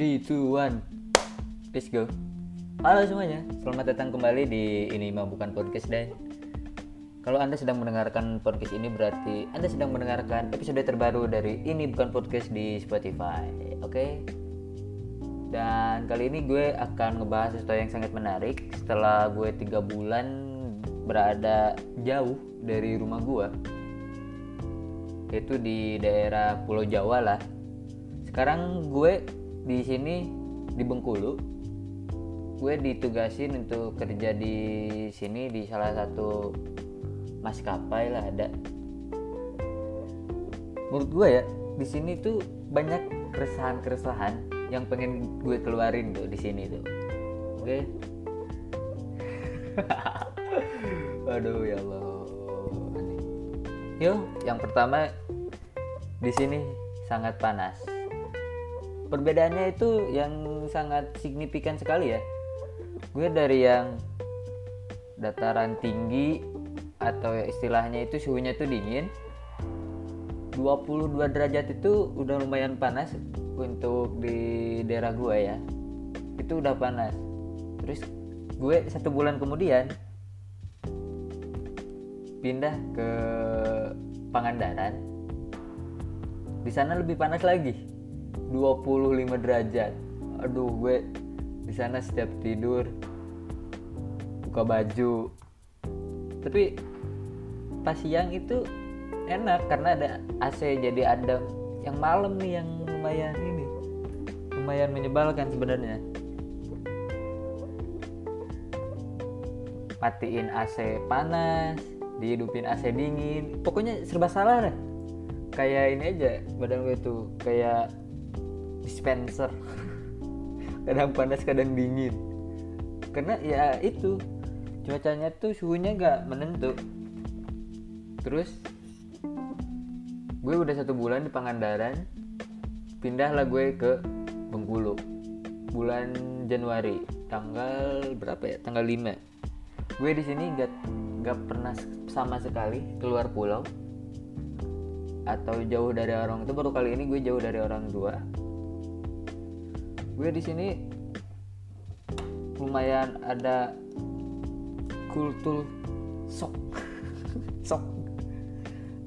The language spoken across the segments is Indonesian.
3, 2, 1 Let's go. Halo semuanya, selamat datang kembali di Ini Mah Bukan Podcast dan. Kalau Anda sedang mendengarkan podcast ini berarti Anda sedang mendengarkan episode terbaru dari Ini Bukan Podcast di Spotify Oke? Dan kali ini gue akan ngebahas sesuatu yang sangat menarik. Setelah gue tiga bulan berada jauh dari rumah gue Itu di daerah Pulau Jawa lah. Sekarang gue di sini di Bengkulu gue ditugasin untuk kerja di sini di salah satu maskapai lah ada. Menurut gue ya di sini tuh banyak keresahan-keresahan yang pengen gue keluarin tuh di sini tuh. Oke? Okay? aduh ya Allah. Yuk yang pertama di sini sangat panas perbedaannya itu yang sangat signifikan sekali ya. Gue dari yang dataran tinggi atau istilahnya itu suhunya tuh dingin 22 derajat itu udah lumayan panas untuk di daerah gue ya. Itu udah panas. Terus gue satu bulan kemudian pindah ke Pangandaran. Di sana lebih panas lagi 25 derajat. Aduh gue di sana setiap tidur buka baju. Tapi pas siang itu enak karena ada AC jadi ada yang malam nih yang lumayan ini lumayan menyebalkan sebenarnya. Matiin AC panas dihidupin AC dingin. Pokoknya serba salah deh. Kayak ini aja badan gue tuh kayak dispenser. Kadang panas kadang dingin. Karena ya itu cuacanya tuh suhunya gak menentu. Terus gue udah satu bulan di Pangandaran pindahlah gue ke Bengkulu. Bulan Januari tanggal berapa ya? Tanggal 5 gue di sini gak gak pernah sama sekali keluar pulau. Atau jauh dari orang itu baru kali ini gue jauh dari orang tua gue di sini lumayan ada kultur sok. Sok.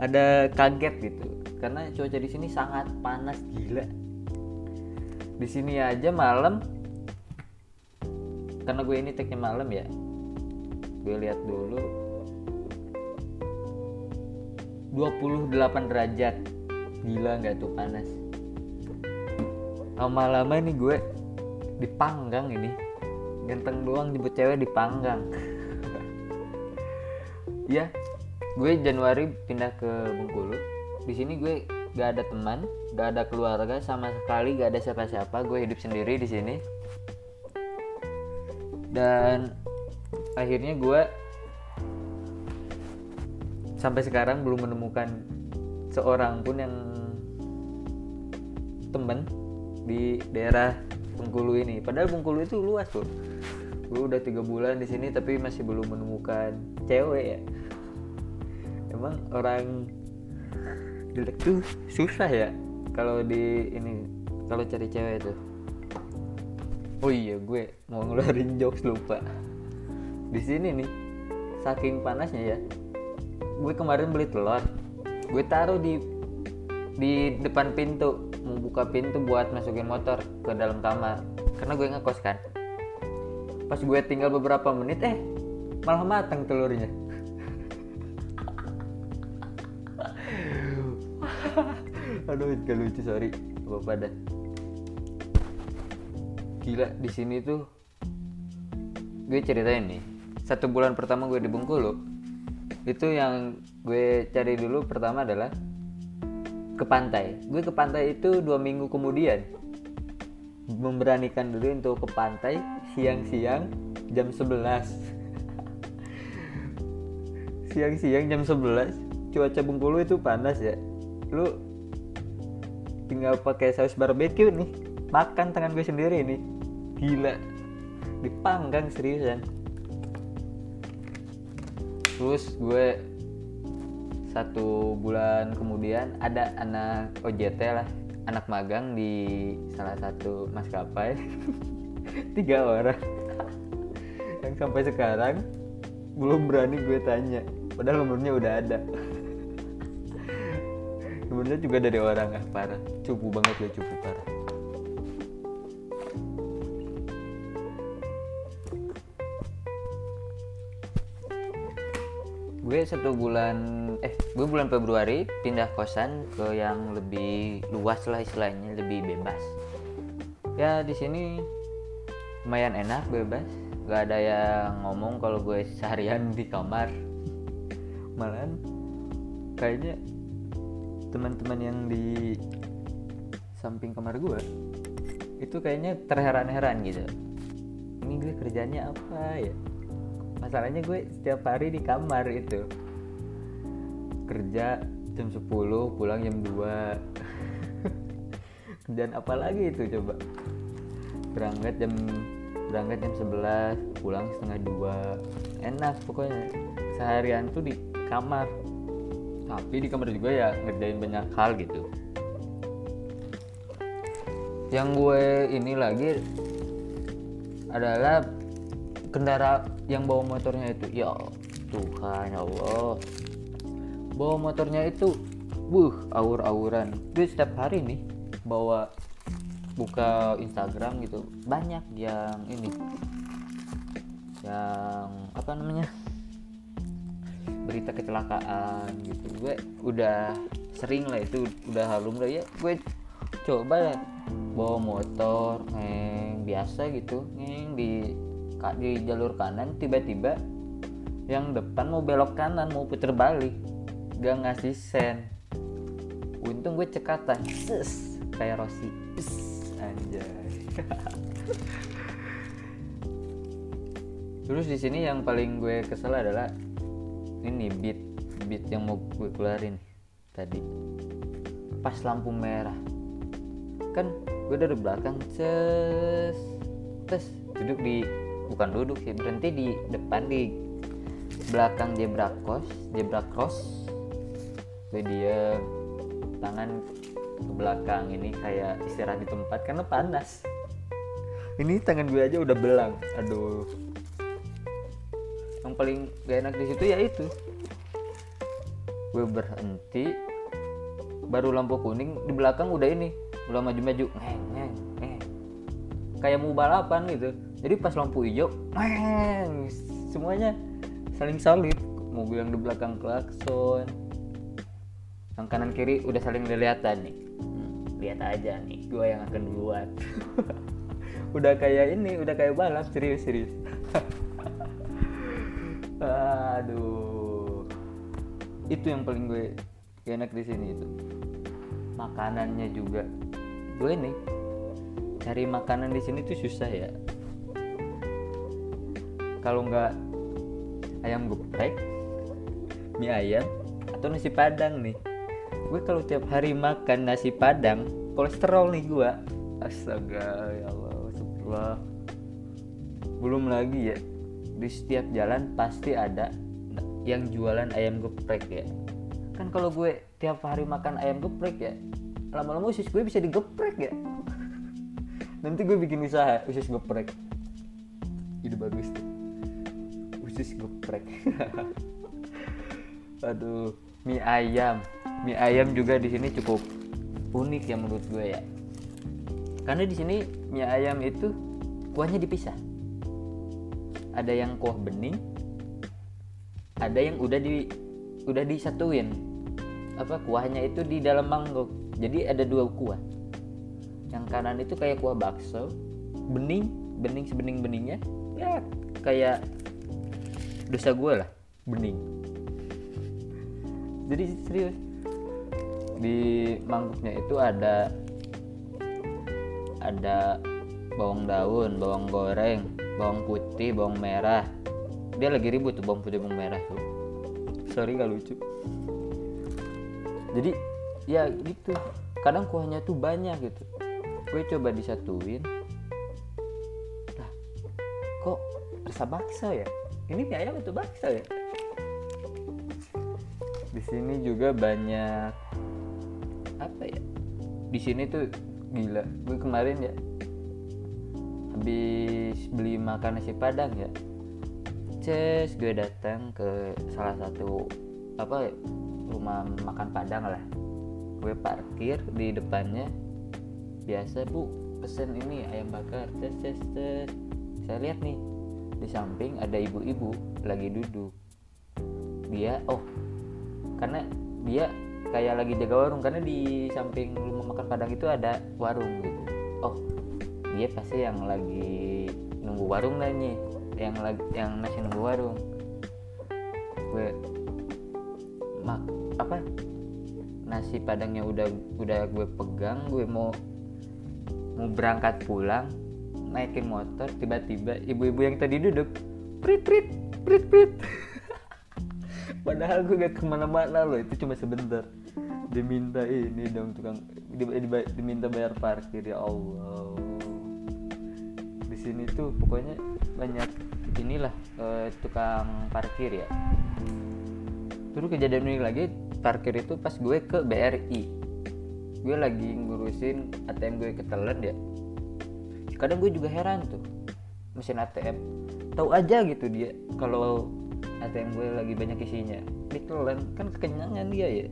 Ada kaget gitu karena cuaca di sini sangat panas gila. Di sini aja malam karena gue ini tagnya malam ya gue lihat dulu 28 derajat. Gila nggak tuh panas lama-lama ini gue dipanggang ini. Ganteng doang jemput cewek dipanggang. Ya gue Januari pindah ke Bengkulu. Di sini gue gak ada teman gak ada keluarga sama sekali gak ada siapa-siapa. Gue hidup sendiri di sini. Dan akhirnya gue sampai sekarang belum menemukan seorang pun yang temen di daerah Bengkulu ini. Padahal Bengkulu itu luas tuh gue udah tiga bulan di sini tapi masih belum menemukan cewek ya. Emang orang jelek tuh susah ya kalau di ini kalau cari cewek tuh. Oh iya gue mau ngeluarin jokes lupa. Di sini nih saking panasnya ya gue kemarin beli telur. Gue taruh di di depan pintu mau buka pintu buat masukin motor ke dalam kamar. Karena gue ngekos kan. Pas gue tinggal beberapa menit eh malah matang telurnya. Aduh gak lucu sorry. Apa pada. Gila di sini tuh gue ceritain nih. Satu bulan pertama gue di Bengkulu itu yang gue cari dulu pertama adalah ke pantai. Gue ke pantai itu dua minggu kemudian. Memberanikan diri untuk ke pantai siang-siang jam 11 siang-siang jam 11 cuaca Bengkulu itu panas ya. Lu tinggal pakai saus barbeque nih makan tangan gue sendiri nih. Gila dipanggang seriusan. Terus gue satu bulan kemudian ada anak OJT lah anak magang di salah satu maskapai. Tiga orang. Yang sampai sekarang belum berani gue tanya. Padahal nomornya udah ada. Nomornya juga dari orang ah parah. Cupu banget ya cupu parah. Gue satu bulan eh gue bulan Februari pindah kosan ke yang lebih luas lah istilahnya lebih bebas. Ya di sini lumayan enak bebas. Gak ada yang ngomong kalau gue seharian di kamar. Malahan kayaknya teman-teman yang di samping kamar gue itu kayaknya terheran-heran gitu. Ini gue kerjanya apa ya? Masalahnya gue setiap hari di kamar itu kerja jam 10 pulang jam 2 kerjaan apa lagi itu coba? Berangkat jam berangkat jam 11 pulang setengah dua. Enak pokoknya. Seharian tuh di kamar. Tapi di kamar juga ya ngerjain banyak hal gitu. Yang gue ini lagi adalah kendara yang bawa motornya itu. Ya Tuhan ya Allah bawa motornya itu buh aur-auran. Gue setiap hari nih bawa buka Instagram gitu. Banyak yang ini yang apa namanya berita kecelakaan gitu. Gue udah sering lah itu udah halum lah ya. Gue coba lah bawa motor neng biasa gitu neng di di jalur kanan tiba-tiba yang depan mau belok kanan mau puter balik gak ngasih sen. Untung gue cekatan. Ses, kayak Rossi. Anjay. Terus di sini yang paling gue kesel adalah ini beat beat yang mau gue keluarin tadi. Pas lampu merah. Kan gue dari belakang ces terus duduk di bukan duduk sih berhenti di depan di belakang zebra cross zebra cross gue dia tangan ke belakang ini kayak istirahat di tempat karena panas. Ini tangan gue aja udah belang aduh. Yang paling gak enak di situ ya itu. Gue berhenti baru lampu kuning di belakang udah ini udah maju-maju ngeng ngeng ngeng. Kayak mau balapan gitu. Jadi pas lampu hijau meng, semuanya saling salib mobil yang di belakang klakson yang kanan kiri udah saling kelihatan nih. Hmm, lihat aja nih gue yang akan duluan. Udah kayak ini udah kayak balap serius serius. Aduh. Itu yang paling gue enak di sini itu. Makanannya juga. Gue nih cari makanan di sini tuh susah ya. Kalau nggak ayam geprek mie ayam atau nasi padang nih gue kalau tiap hari makan nasi padang kolesterol nih gue astaga ya Allah astagfirullah. Belum lagi ya di setiap jalan pasti ada yang jualan ayam geprek ya. Kan kalau gue tiap hari makan ayam geprek ya lama-lama usus gue bisa digeprek ya. Nanti gue bikin usaha usus geprek. Ide bagus tuh. Usus geprek. Aduh mie ayam mie ayam juga di sini cukup unik ya menurut gue ya. Karena di sini mie ayam itu kuahnya dipisah. Ada yang kuah bening ada yang udah di udah disatuin. Apa kuahnya itu di dalam mangkok. Jadi ada dua kuah. Yang kanan itu kayak kuah bakso bening bening sebening beningnya ya kayak dosa gue lah bening. Jadi serius di mangkuknya itu ada ada bawang daun bawang goreng bawang putih bawang merah. Dia lagi ribut tuh bawang putih bawang merah tuh. Sorry gak lucu. Jadi ya gitu. Kadang kuahnya tuh banyak gitu. Gue coba disatuin. Nah kok rasa bakso ya? Ini mie ayam atau bakso ya? Di sini juga banyak apa ya? Di sini tuh gila. Gue kemarin ya habis beli makan nasi padang ya. Ces gue datang ke salah satu apa rumah makan padang lah. Gue parkir di depannya. Biasa bu pesen ini ayam bakar. Ces ces ces. Saya lihat nih di samping ada ibu-ibu lagi duduk. Dia oh karena dia kayak lagi jaga warung karena di samping rumah makan padang itu ada warung gitu. Oh. Dia pasti yang lagi nunggu warung lah nih yang lagi yang masih nunggu warung. Gue mak apa? Nasi padangnya udah udah gue pegang gue mau mau berangkat pulang naikin motor tiba-tiba ibu-ibu yang tadi duduk prit prit prit prit. Padahal gue gak ke mana-mana loh itu cuma sebentar diminta ini dong tukang di, di, diminta bayar parkir ya Allah. Di sini tuh pokoknya banyak inilah uh, tukang parkir ya. Terus kejadian ini lagi parkir itu pas gue ke BRI gue lagi ngurusin ATM gue ketelan ya. Kadang gue juga heran tuh mesin ATM tahu aja gitu dia kalau ATM gue lagi banyak isinya. Ditelan kan kekenyangan dia ya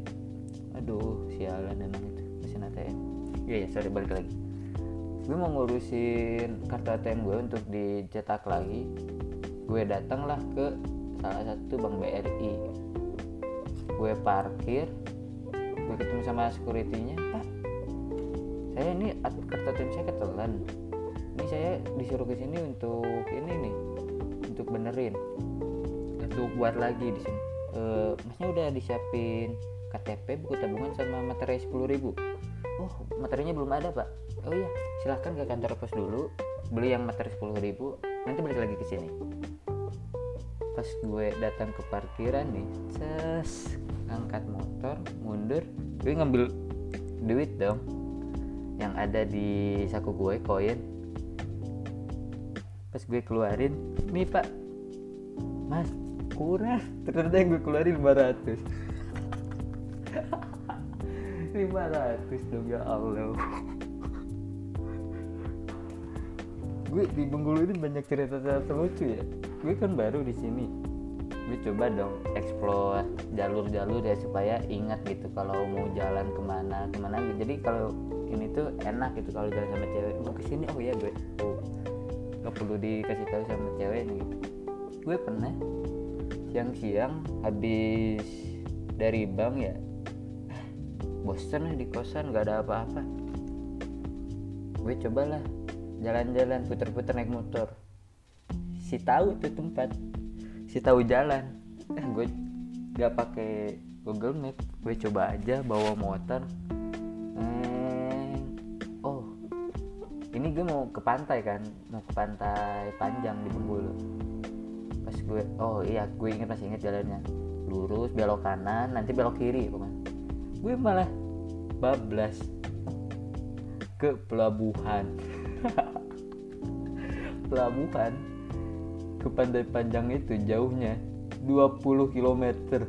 aduh sialan emang itu mesin ATM iya ya sorry balik lagi. Gue mau ngurusin kartu ATM gue untuk dicetak lagi. Gue datanglah ke salah satu bank BRI gue parkir gue ketemu sama securitynya. Pak saya ini kartu ATM saya ketelan. Ini saya disuruh ke sini untuk ini nih untuk benerin. Untuk buat lagi di sini. E, masnya udah disiapin KTP buku tabungan sama materi 10.000 oh materinya belum ada pak. Oh iya silahkan ke kantor pos dulu beli yang materi 10.000 nanti balik lagi ke sini. Pas gue datang ke parkiran nih ces angkat motor mundur gue ngambil duit dong yang ada di saku gue koin. Pas gue keluarin nih pak. Mas kurang. Ternyata yang gue keluarin 500 500 dong ya Allah? Gue di Bengkulu ini banyak cerita-cerita lucu ya. Gue kan baru di sini. Gue coba dong explore jalur-jalur ya supaya ingat gitu kalau mau jalan ke mana ke mana gitu. Jadi kalau ini tuh enak gitu kalau jalan sama cewek. Mau ke sini oh ya gue oh gak perlu dikasih tahu sama cewek gitu gue pernah siang-siang habis dari bank ya bosen di kosan gak ada apa-apa. Gue cobalah jalan-jalan puter-puter naik motor. Si tahu tuh tempat si tahu jalan. Eh gue gak pakai Google Map gue coba aja bawa motor. Oh ini gue mau ke pantai kan mau ke pantai panjang di Bengkulu. Pas gue oh iya gue inget masih inget jalannya. Lurus belok kanan nanti belok kiri pokoknya gue malah bablas ke pelabuhan. Pelabuhan ke pantai panjang itu jauhnya 20 km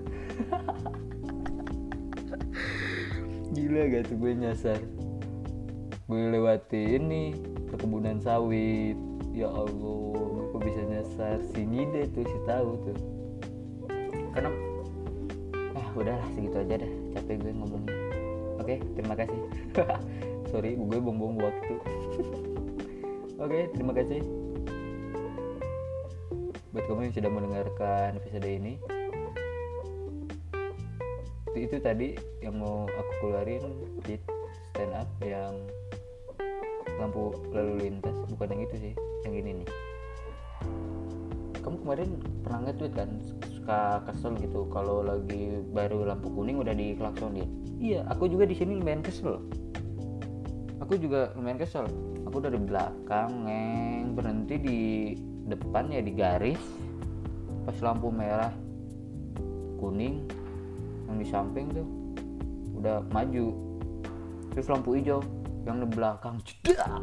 gila gak tuh gue nyasar? Gue lewati ini perkebunan sawit. Ya Allah gue kok bisa nyasar? Si ngide tuh si tahu tuh. Karena udahlah segitu aja dah capek gue ngomongnya. Oke terima kasih. Sorry gue buang-buang waktu oke terima kasih. Buat kamu yang sudah mendengarkan episode ini itu tadi yang mau aku keluarin di stand up yang lampu lalu lintas. Bukan yang itu sih yang ini nih. Kamu kemarin pernah nge-tweet kan suka kesel gitu. Kalau lagi baru lampu kuning udah diklaksonin. Iya aku juga di sini lumayan kesel. Aku juga lumayan kesel. Aku dari belakang neng. Berhenti di depan ya di garis. Pas lampu merah kuning yang di samping tuh udah maju. Terus lampu hijau yang di belakang. Cedak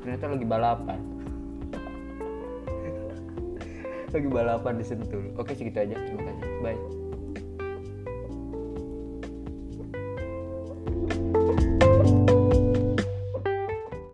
ternyata lagi balapan lagi balapan di Sentul. Oke segitu aja. Terima kasih. Bye